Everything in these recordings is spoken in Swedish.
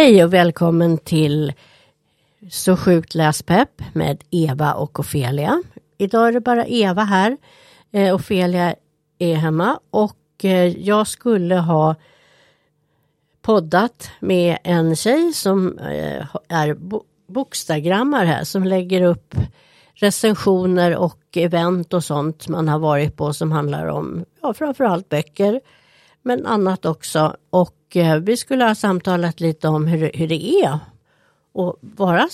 Hej och välkommen till Så sjukt läspepp med Eva och Ofelia. Idag är det bara Eva här. Eh, Ofelia är hemma och eh, jag skulle ha poddat med en tjej som eh, är bo bokstagrammar här som lägger upp recensioner och event och sånt man har varit på som handlar om ja, framförallt böcker men annat också. Och och eh, vi skulle ha samtalat lite om hur, hur det är att vara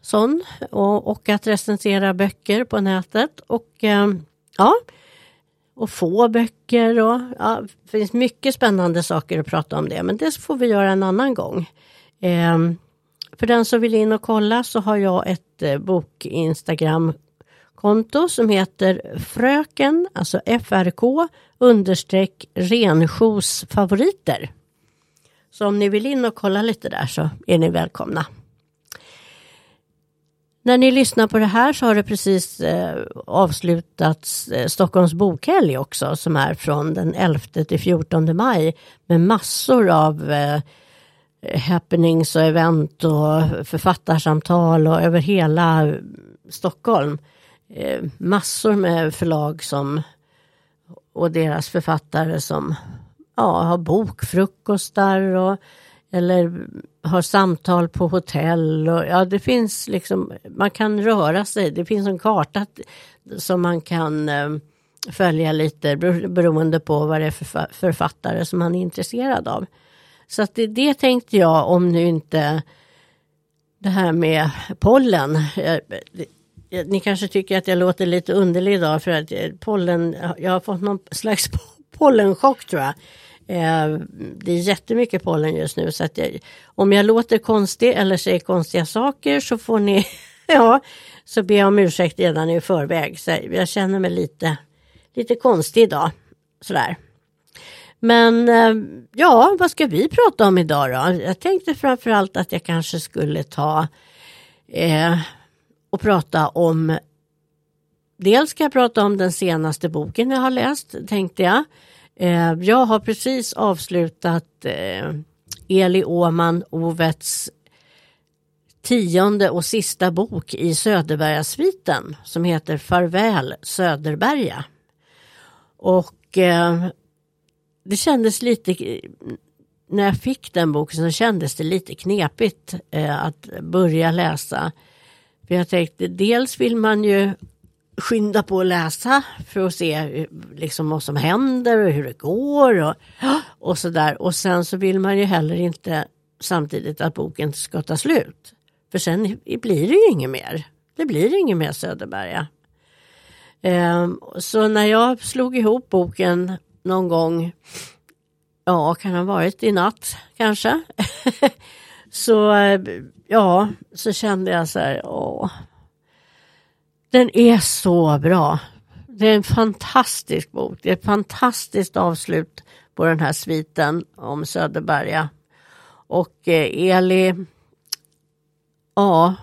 sån och, och att recensera böcker på nätet. Och eh, ja, och få böcker och ja, det finns mycket spännande saker att prata om det. Men det får vi göra en annan gång. Eh, för den som vill in och kolla så har jag ett bok-instagram konto som heter Fröken, alltså FRK understreck Renskos favoriter. Så om ni vill in och kolla lite där så är ni välkomna. När ni lyssnar på det här så har det precis eh, avslutats eh, Stockholms bokhelg också som är från den 11 till 14 maj med massor av eh, happenings och event och författarsamtal och över hela Stockholm. Eh, massor med förlag som och deras författare som ja, har bokfrukostar och eller har samtal på hotell och ja det finns liksom man kan röra sig. Det finns en karta som man kan eh, följa lite beroende på vad det är för författare som man är intresserad av. Så att det, det tänkte jag om nu inte det här med pollen. Eh, Eh, ni kanske tycker att jag låter lite underlig idag för att eh, pollen, jag har fått någon slags pollenchock tror jag. Eh, det är jättemycket pollen just nu så att jag, om jag låter konstig eller säger konstiga saker så får ni, ja, så ber jag om ursäkt redan i förväg. Så jag känner mig lite, lite konstig idag. Sådär. Men eh, ja, vad ska vi prata om idag då? Jag tänkte framförallt att jag kanske skulle ta eh, och prata om Dels ska jag prata om den senaste boken jag har läst, tänkte jag. Eh, jag har precis avslutat eh, Eli Åman Ovets tionde och sista bok i Söderbergasviten som heter Farväl Söderberga. Och eh, det kändes lite, när jag fick den boken så kändes det lite knepigt eh, att börja läsa för jag tänkte dels vill man ju skynda på att läsa för att se liksom vad som händer och hur det går och, och sådär. Och sen så vill man ju heller inte samtidigt att boken ska ta slut. För sen blir det ju inget mer. Det blir inget mer Söderberga. Ehm, så när jag slog ihop boken någon gång, ja kan ha varit i natt kanske. så ja, så kände jag så här, åh. Den är så bra. Det är en fantastisk bok. Det är ett fantastiskt avslut på den här sviten om Söderberga. Och eh, Eli, ja,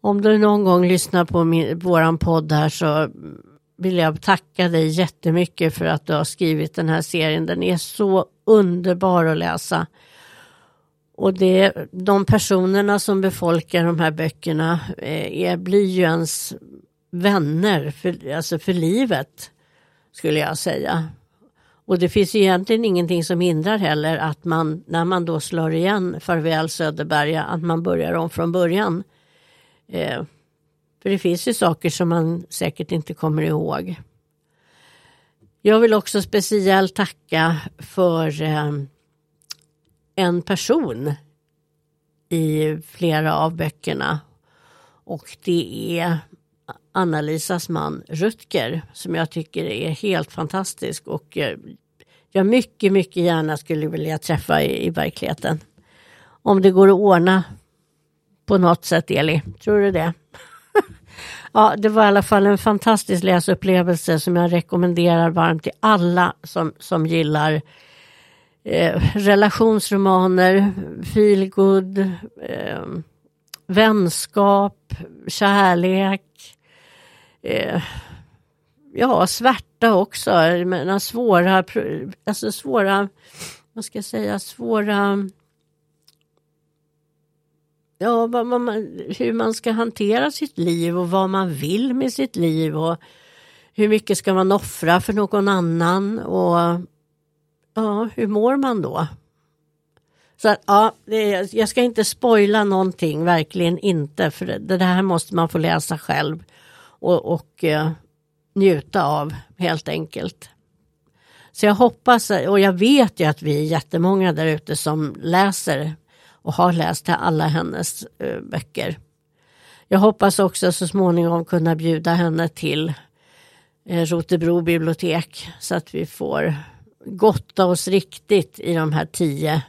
om du någon gång lyssnar på min, våran podd här så vill jag tacka dig jättemycket för att du har skrivit den här serien. Den är så underbar att läsa. Och det, de personerna som befolkar de här böckerna eh, är, blir ju ens vänner för, alltså för livet, skulle jag säga. Och det finns ju egentligen ingenting som hindrar heller att man, när man då slår igen Farväl Söderberga, att man börjar om från början. Eh, för det finns ju saker som man säkert inte kommer ihåg. Jag vill också speciellt tacka för eh, en person i flera av böckerna. Och det är Anna-Lisas man Rutger som jag tycker är helt fantastisk och jag mycket, mycket gärna skulle vilja träffa i, i verkligheten. Om det går att ordna på något sätt, Eli. Tror du det? ja, det var i alla fall en fantastisk läsupplevelse som jag rekommenderar varmt till alla som, som gillar eh, relationsromaner, feelgood, eh, vänskap, kärlek. Eh, ja, svärta också. Menar, svåra, alltså svåra, vad ska jag säga, svåra ja, vad man, hur man ska hantera sitt liv och vad man vill med sitt liv och hur mycket ska man offra för någon annan och ja, hur mår man då? Så att, ja, jag ska inte spoila någonting, verkligen inte, för det, det här måste man få läsa själv och, och eh, njuta av helt enkelt. Så jag hoppas, och jag vet ju att vi är jättemånga där ute som läser och har läst alla hennes eh, böcker. Jag hoppas också så småningom kunna bjuda henne till eh, Rotebro bibliotek så att vi får gotta oss riktigt i de här tio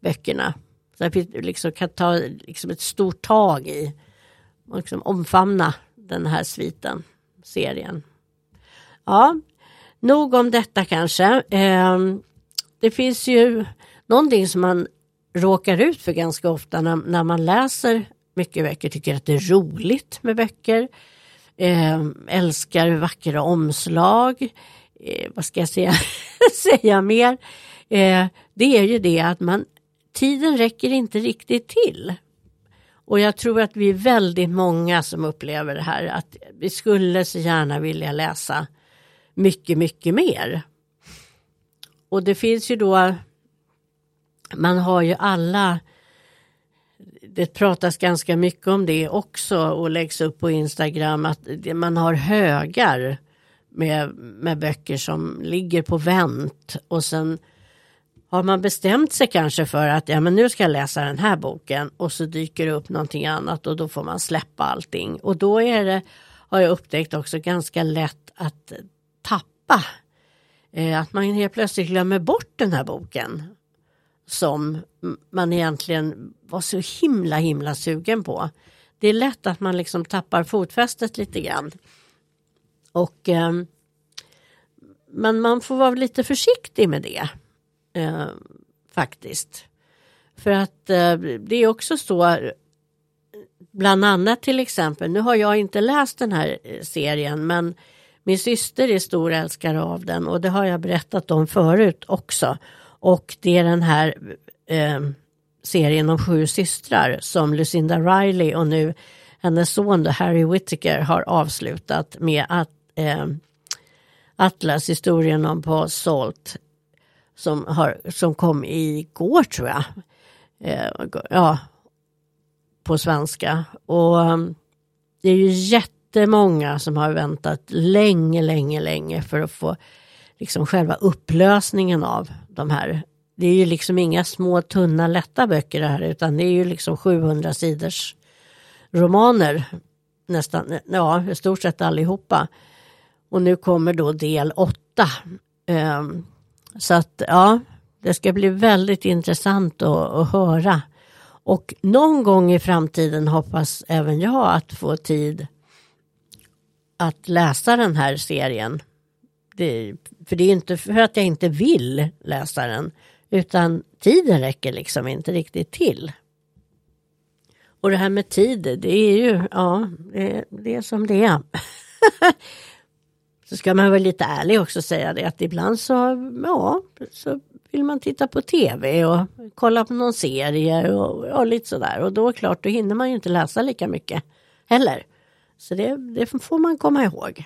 böckerna. Så att vi liksom kan ta liksom ett stort tag i och liksom omfamna den här sviten, serien. Ja, nog om detta kanske. Eh, det finns ju någonting som man råkar ut för ganska ofta när, när man läser mycket böcker, tycker att det är roligt med böcker, eh, älskar vackra omslag, eh, vad ska jag säga, säga mer? Eh, det är ju det att man tiden räcker inte riktigt till. Och jag tror att vi är väldigt många som upplever det här att vi skulle så gärna vilja läsa mycket, mycket mer. Och det finns ju då, man har ju alla, det pratas ganska mycket om det också och läggs upp på Instagram att man har högar med, med böcker som ligger på vänt och sen har man bestämt sig kanske för att ja, men nu ska jag läsa den här boken och så dyker det upp någonting annat och då får man släppa allting. Och då är det, har jag upptäckt också, ganska lätt att tappa. Eh, att man helt plötsligt glömmer bort den här boken som man egentligen var så himla himla sugen på. Det är lätt att man liksom tappar fotfästet lite grann. Och eh, men man får vara lite försiktig med det. Eh, faktiskt. För att eh, det är också så, bland annat till exempel, nu har jag inte läst den här eh, serien men min syster är stor älskare av den och det har jag berättat om förut också. Och det är den här eh, serien om sju systrar som Lucinda Riley och nu hennes son Harry Whittaker har avslutat med att eh, Atlas, historien om Paul Salt som, har, som kom igår tror jag. Eh, ja, på svenska. Och ehm, det är ju jättemånga som har väntat länge, länge, länge för att få liksom själva upplösningen av de här. Det är ju liksom inga små tunna lätta böcker det här utan det är ju liksom 700 sidors romaner. Nästan, ja i stort sett allihopa. Och nu kommer då del 8. Ehm, så att ja, det ska bli väldigt intressant att, att höra. Och någon gång i framtiden hoppas även jag att få tid att läsa den här serien. Det, för det är inte för att jag inte vill läsa den utan tiden räcker liksom inte riktigt till. Och det här med tid, det är ju, ja, det, det är som det är. Så ska man vara lite ärlig också säga det att ibland så, ja, så vill man titta på tv och kolla på någon serie och, och lite sådär. Och då klart, då hinner man ju inte läsa lika mycket heller. Så det, det får man komma ihåg.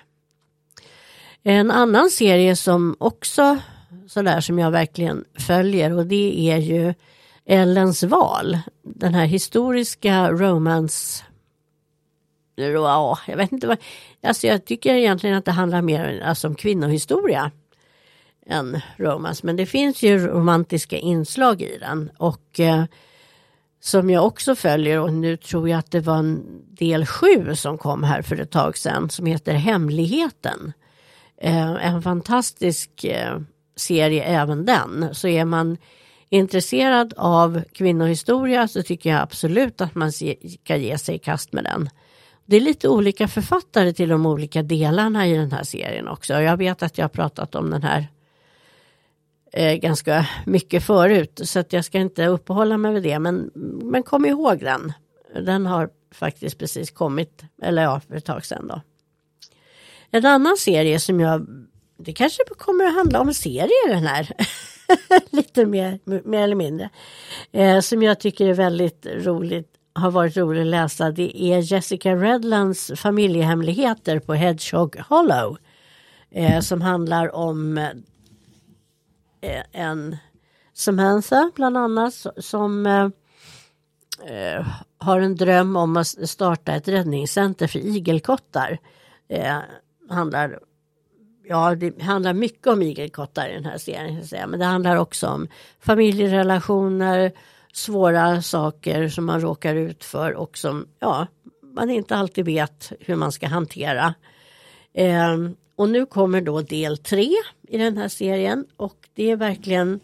En annan serie som också sådär som jag verkligen följer och det är ju Ellens val. Den här historiska romance ja, jag vet inte vad, alltså jag tycker egentligen att det handlar mer alltså, om kvinnohistoria än romance. Men det finns ju romantiska inslag i den och eh, som jag också följer och nu tror jag att det var en del sju som kom här för ett tag sedan som heter Hemligheten. Eh, en fantastisk eh, serie även den. Så är man intresserad av kvinnohistoria så tycker jag absolut att man ska ge sig i kast med den. Det är lite olika författare till de olika delarna i den här serien också. Jag vet att jag har pratat om den här eh, ganska mycket förut så att jag ska inte uppehålla mig vid det men, men kom ihåg den. Den har faktiskt precis kommit, eller ja, för ett tag sedan då. En annan serie som jag, det kanske kommer att handla om serier den här. Lite mer, mer eller mindre. Eh, som jag tycker är väldigt roligt har varit rolig att läsa det är Jessica Redlands familjehemligheter på Hedgehog Hollow. Eh, som handlar om eh, en Samantha bland annat som eh, eh, har en dröm om att starta ett räddningscenter för igelkottar. Eh, handlar, ja, det handlar mycket om igelkottar i den här serien. Men det handlar också om familjerelationer, svåra saker som man råkar ut för och som ja, man inte alltid vet hur man ska hantera. Eh, och nu kommer då del tre i den här serien och det är verkligen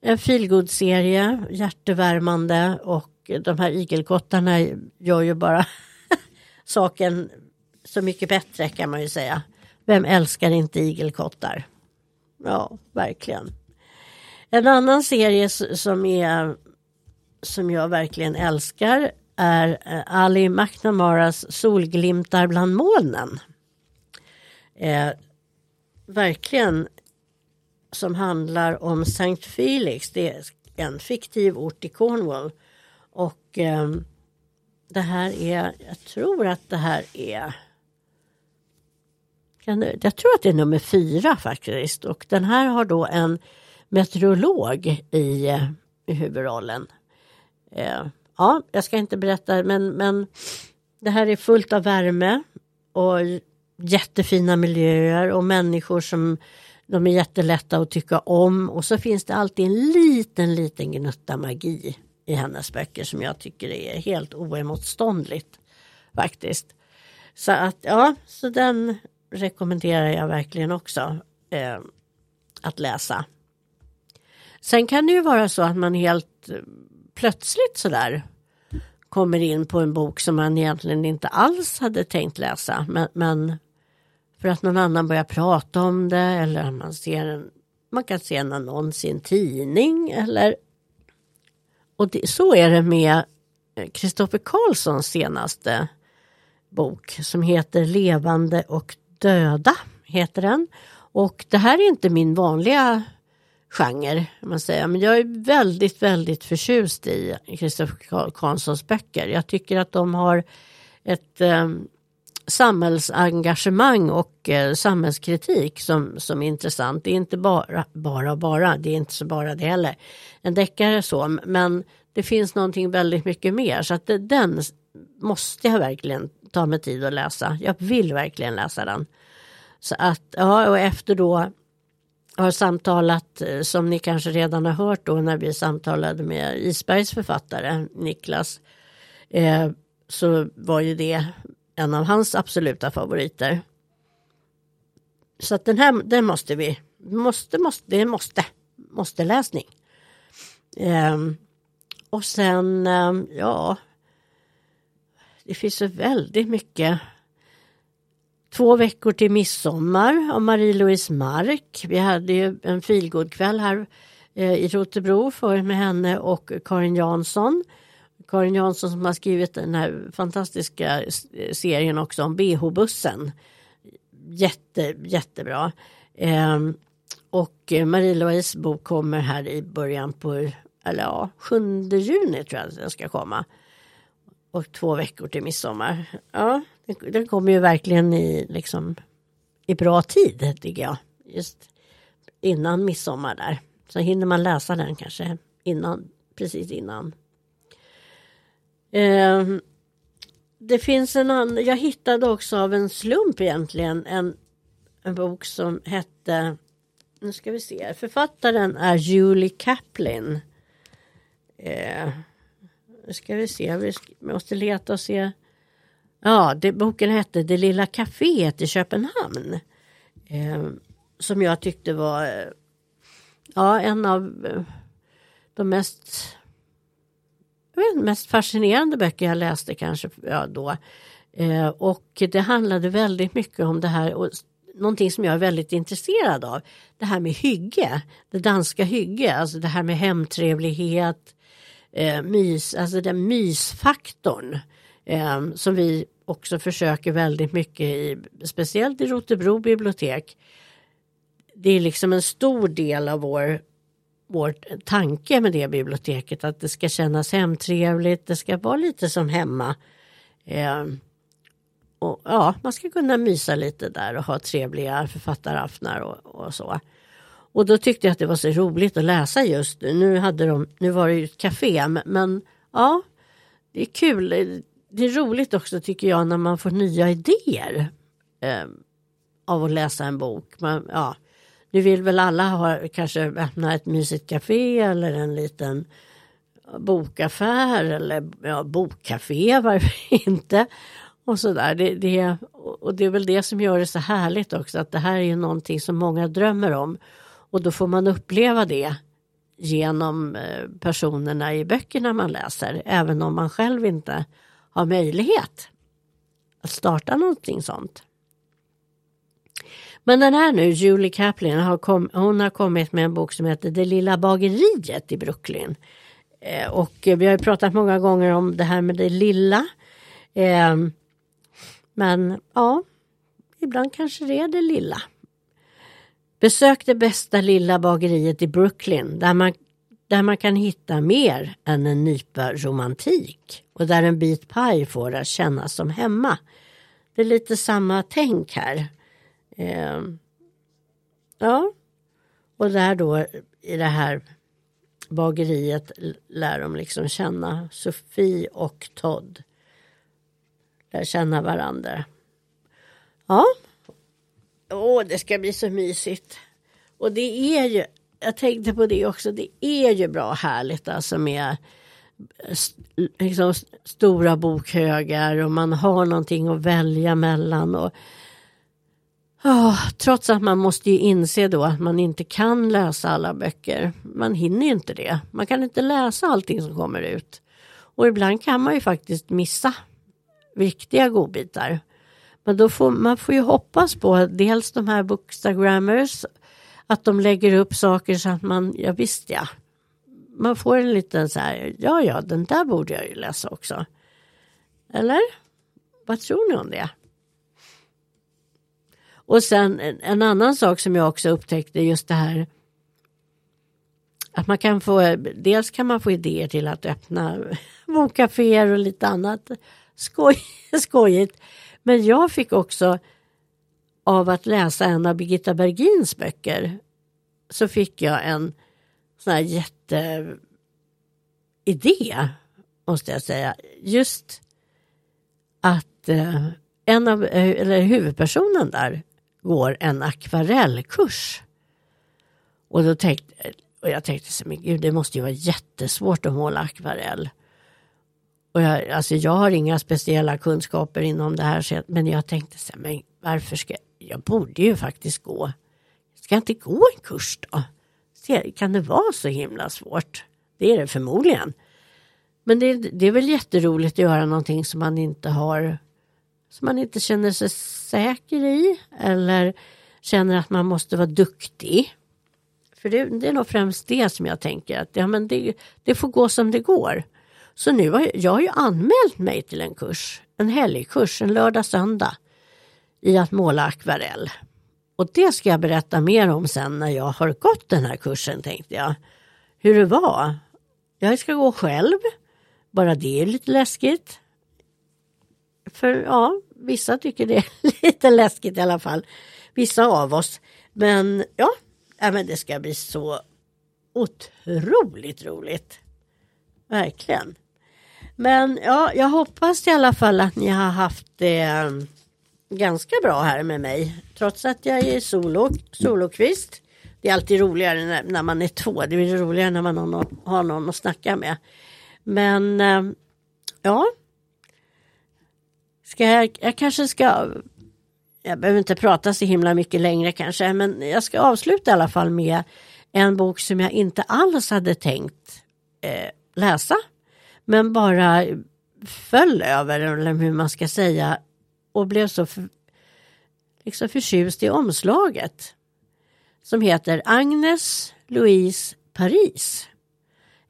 en feelgood-serie, hjärtevärmande och de här igelkottarna gör ju bara saken så mycket bättre kan man ju säga. Vem älskar inte igelkottar? Ja, verkligen. En annan serie som, är, som jag verkligen älskar är eh, Ali McNamaras Solglimtar bland molnen. Eh, verkligen som handlar om St. Felix. Det är en fiktiv ort i Cornwall. Och eh, det här är, jag tror att det här är jag tror att det är nummer fyra faktiskt och den här har då en meteorolog i, eh, i huvudrollen. Eh, ja, jag ska inte berätta men, men det här är fullt av värme och jättefina miljöer och människor som de är jättelätta att tycka om och så finns det alltid en liten, liten gnutta magi i hennes böcker som jag tycker är helt oemotståndligt faktiskt. Så att ja, så den rekommenderar jag verkligen också eh, att läsa. Sen kan det ju vara så att man helt plötsligt sådär kommer in på en bok som man egentligen inte alls hade tänkt läsa. Men, men för att någon annan börjar prata om det eller man ser en, man kan se en annons i en tidning eller och det, så är det med eh, Kristoffer Karlssons senaste bok som heter Levande och döda. heter den. Och det här är inte min vanliga genre. Man säger. Men jag är väldigt, väldigt förtjust i Kristoffer Karlssons böcker. Jag tycker att de har ett eh, samhällsengagemang och eh, samhällskritik som, som är intressant. Det är inte bara, bara, bara, det är inte så bara det heller. En deckare så, men det finns någonting väldigt mycket mer. Så att det, den måste jag verkligen ta mig tid att läsa. Jag vill verkligen läsa den. Så att, ja, och efter då har samtalat, eh, som ni kanske redan har hört då när vi samtalade med Isbergs författare Niklas, eh, så var ju det en av hans absoluta favoriter. Så att den här, den måste vi, måste, måste, det är en måste, måste läsning. Eh, och sen, eh, ja, det finns så väldigt mycket. Två veckor till midsommar av Marie-Louise Mark. Vi hade ju en filgodkväll här eh, i Rotebro för med henne och Karin Jansson. Karin Jansson som har skrivit den här fantastiska serien också om BH-bussen. Jätte, jättebra. Ehm, och Marie-Louise bok kommer här i början på, eller ja, 7 juni tror jag den ska komma och två veckor till midsommar. Ja, den kommer ju verkligen i, liksom, i bra tid tycker jag. Just innan midsommar där. Så hinner man läsa den kanske innan, precis innan. Eh, det finns en annan, jag hittade också av en slump egentligen en, en bok som hette, nu ska vi se, författaren är Julie Kaplan. Eh, nu ska vi se, vi måste leta och se. Ja, det, boken hette Det lilla kaféet i Köpenhamn. Eh, som jag tyckte var eh, ja, en av eh, de mest, vet, mest fascinerande böcker jag läste kanske ja, då. Eh, och det handlade väldigt mycket om det här och någonting som jag är väldigt intresserad av. Det här med hygge, det danska hygge, alltså det här med hemtrevlighet, eh, mys, alltså den mysfaktorn eh, som vi också försöker väldigt mycket i, speciellt i Rotebro bibliotek. Det är liksom en stor del av vår vår tanke med det biblioteket. Att det ska kännas hemtrevligt, det ska vara lite som hemma. Eh, och ja, man ska kunna mysa lite där och ha trevliga författaraftnar och, och så. Och då tyckte jag att det var så roligt att läsa just nu. Hade de, nu var det ju ett café, men ja, det är kul. Det är roligt också tycker jag när man får nya idéer eh, av att läsa en bok. Man, ja, nu vill väl alla ha, kanske öppna ett mysigt café eller en liten bokaffär eller ja, bokcafé, varför inte? Och sådär. Det, det, och det är väl det som gör det så härligt också, att det här är ju någonting som många drömmer om. Och då får man uppleva det genom eh, personerna i böckerna man läser, även om man själv inte har möjlighet att starta någonting sånt. Men den här nu, Julie Kaplan, har kom, hon har kommit med en bok som heter Det lilla bageriet i Brooklyn. Eh, och vi har ju pratat många gånger om det här med det lilla. Eh, men ja, ibland kanske det är det lilla. Besök det bästa lilla bageriet i Brooklyn där man, där man kan hitta mer än en nypa romantik och där en bit paj får att kännas som hemma. Det är lite samma tänk här. Eh, ja, och där då i det här bageriet lär de liksom känna Sofie och Todd. Lär känna varandra. Ja, åh det ska bli så mysigt. Och det är ju, jag tänkte på det också, det är ju bra härligt alltså med liksom, stora bokhögar och man har någonting att välja mellan. Och, oh, trots att man måste ju inse då att man inte kan läsa alla böcker. Man hinner ju inte det. Man kan inte läsa allting som kommer ut. Och ibland kan man ju faktiskt missa viktiga godbitar. Men då får man får ju hoppas på dels de här bookstagrammers att de lägger upp saker så att man, ja visst ja, man får en liten så här, ja ja, den där borde jag ju läsa också. Eller? Vad tror ni om det? Och sen en, en annan sak som jag också upptäckte just det här att man kan få, dels kan man få idéer till att öppna bokcaféer och lite annat skoj, skojigt. Men jag fick också av att läsa en av Birgitta Bergins böcker så fick jag en sån här jätteidé måste jag säga. Just att eh, en av, eh, eller huvudpersonen där går en akvarellkurs. Och då tänkte och jag tänkte så men gud det måste ju vara jättesvårt att måla akvarell. Och jag, alltså jag har inga speciella kunskaper inom det här men jag tänkte så här, men varför ska jag borde ju faktiskt gå. Ska jag inte gå en kurs då? Kan det vara så himla svårt? Det är det förmodligen. Men det, det är väl jätteroligt att göra någonting som man inte har som man inte känner sig säker i eller känner att man måste vara duktig. För det, det är nog främst det som jag tänker att ja, men det, det får gå som det går. Så nu har jag, jag har ju anmält mig till en kurs, en helgkurs, en lördag söndag i att måla akvarell. Och det ska jag berätta mer om sen när jag har gått den här kursen tänkte jag. Hur det var. Jag ska gå själv. Bara det är lite läskigt. För ja, vissa tycker det är lite läskigt i alla fall. Vissa av oss. Men ja, äh, men det ska bli så otroligt roligt. Verkligen. Men ja, jag hoppas i alla fall att ni har haft det eh, ganska bra här med mig. Trots att jag är solo, solokvist. Det är alltid roligare när, när man är två. Det blir roligare när man har någon, har någon att snacka med. Men eh, ja. Ska jag, jag kanske ska jag behöver inte prata så himla mycket längre kanske, men jag ska avsluta i alla fall med en bok som jag inte alls hade tänkt eh, läsa men bara föll över, eller hur man ska säga, och blev så för, liksom förtjust i omslaget. Som heter Agnes Louise Paris.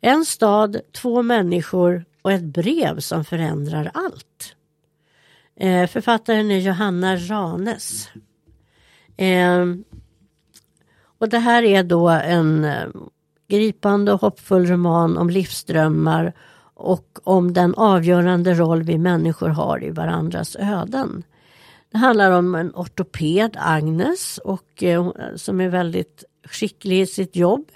En stad, två människor och ett brev som förändrar allt. Eh, författaren är Johanna Ranes. Eh, och det här är då en eh, gripande och hoppfull roman om livsdrömmar och om den avgörande roll vi människor har i varandras öden. Det handlar om en ortoped, Agnes, och, eh, eh, som är väldigt skicklig i sitt jobb.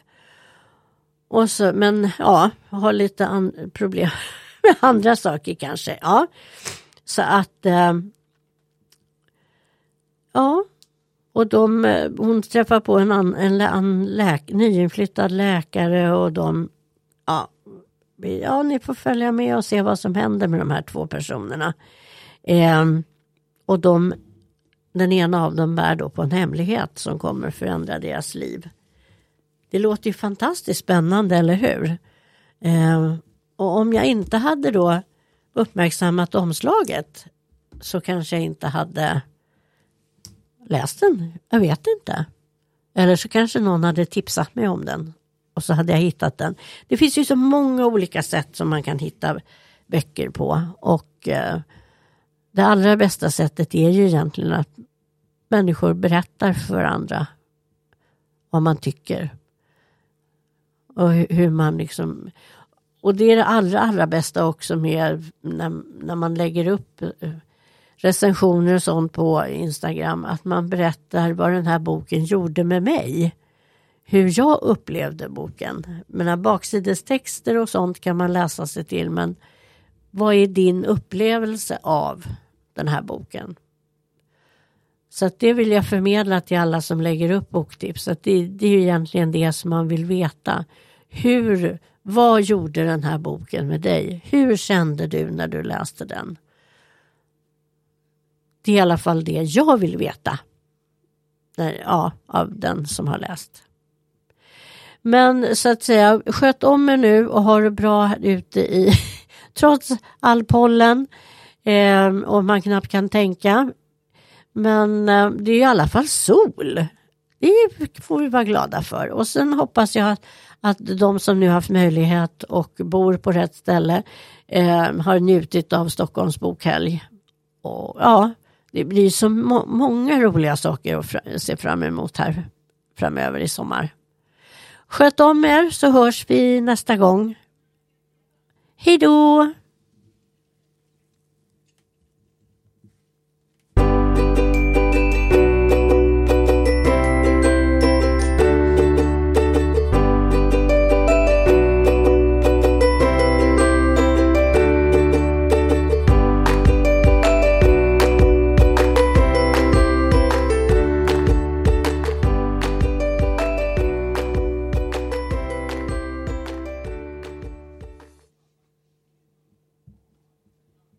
Och så, men ja, har lite an, problem med andra saker kanske. Ja. Så att eh, Ja, och de, eh, hon träffar på en, an, en, en läk, nyinflyttad läkare och de ja, ni får följa med och se vad som händer med de här två personerna. Eh, och de, den ena av dem bär då på en hemlighet som kommer förändra deras liv. Det låter ju fantastiskt spännande, eller hur? Eh, och om jag inte hade då uppmärksammat omslaget så kanske jag inte hade läst den. Jag vet inte. Eller så kanske någon hade tipsat mig om den och så hade jag hittat den. Det finns ju så många olika sätt som man kan hitta böcker på och eh, det allra bästa sättet är ju egentligen att människor berättar för andra vad man tycker. Och hur man liksom... Och det är det allra, allra bästa också med när, när man lägger upp eh, recensioner och sånt på Instagram. Att man berättar vad den här boken gjorde med mig. Hur jag upplevde boken. Mina baksidestexter och sånt kan man läsa sig till. Men vad är din upplevelse av den här boken? Så att det vill jag förmedla till alla som lägger upp boktips. Att det, det är egentligen det som man vill veta. Hur, vad gjorde den här boken med dig? Hur kände du när du läste den? Det är i alla fall det jag vill veta. Ja, av den som har läst. Men så att säga, sköt om er nu och ha det bra här ute i, trots all pollen eh, och man knappt kan tänka. Men eh, det är i alla fall sol. Det får vi vara glada för. Och sen hoppas jag att, att de som nu haft möjlighet och bor på rätt ställe eh, har njutit av Stockholms bokhelg. Och, ja, det blir så må många roliga saker att se fram emot här framöver i sommar. Sköt om er så hörs vi nästa gång. Hej då!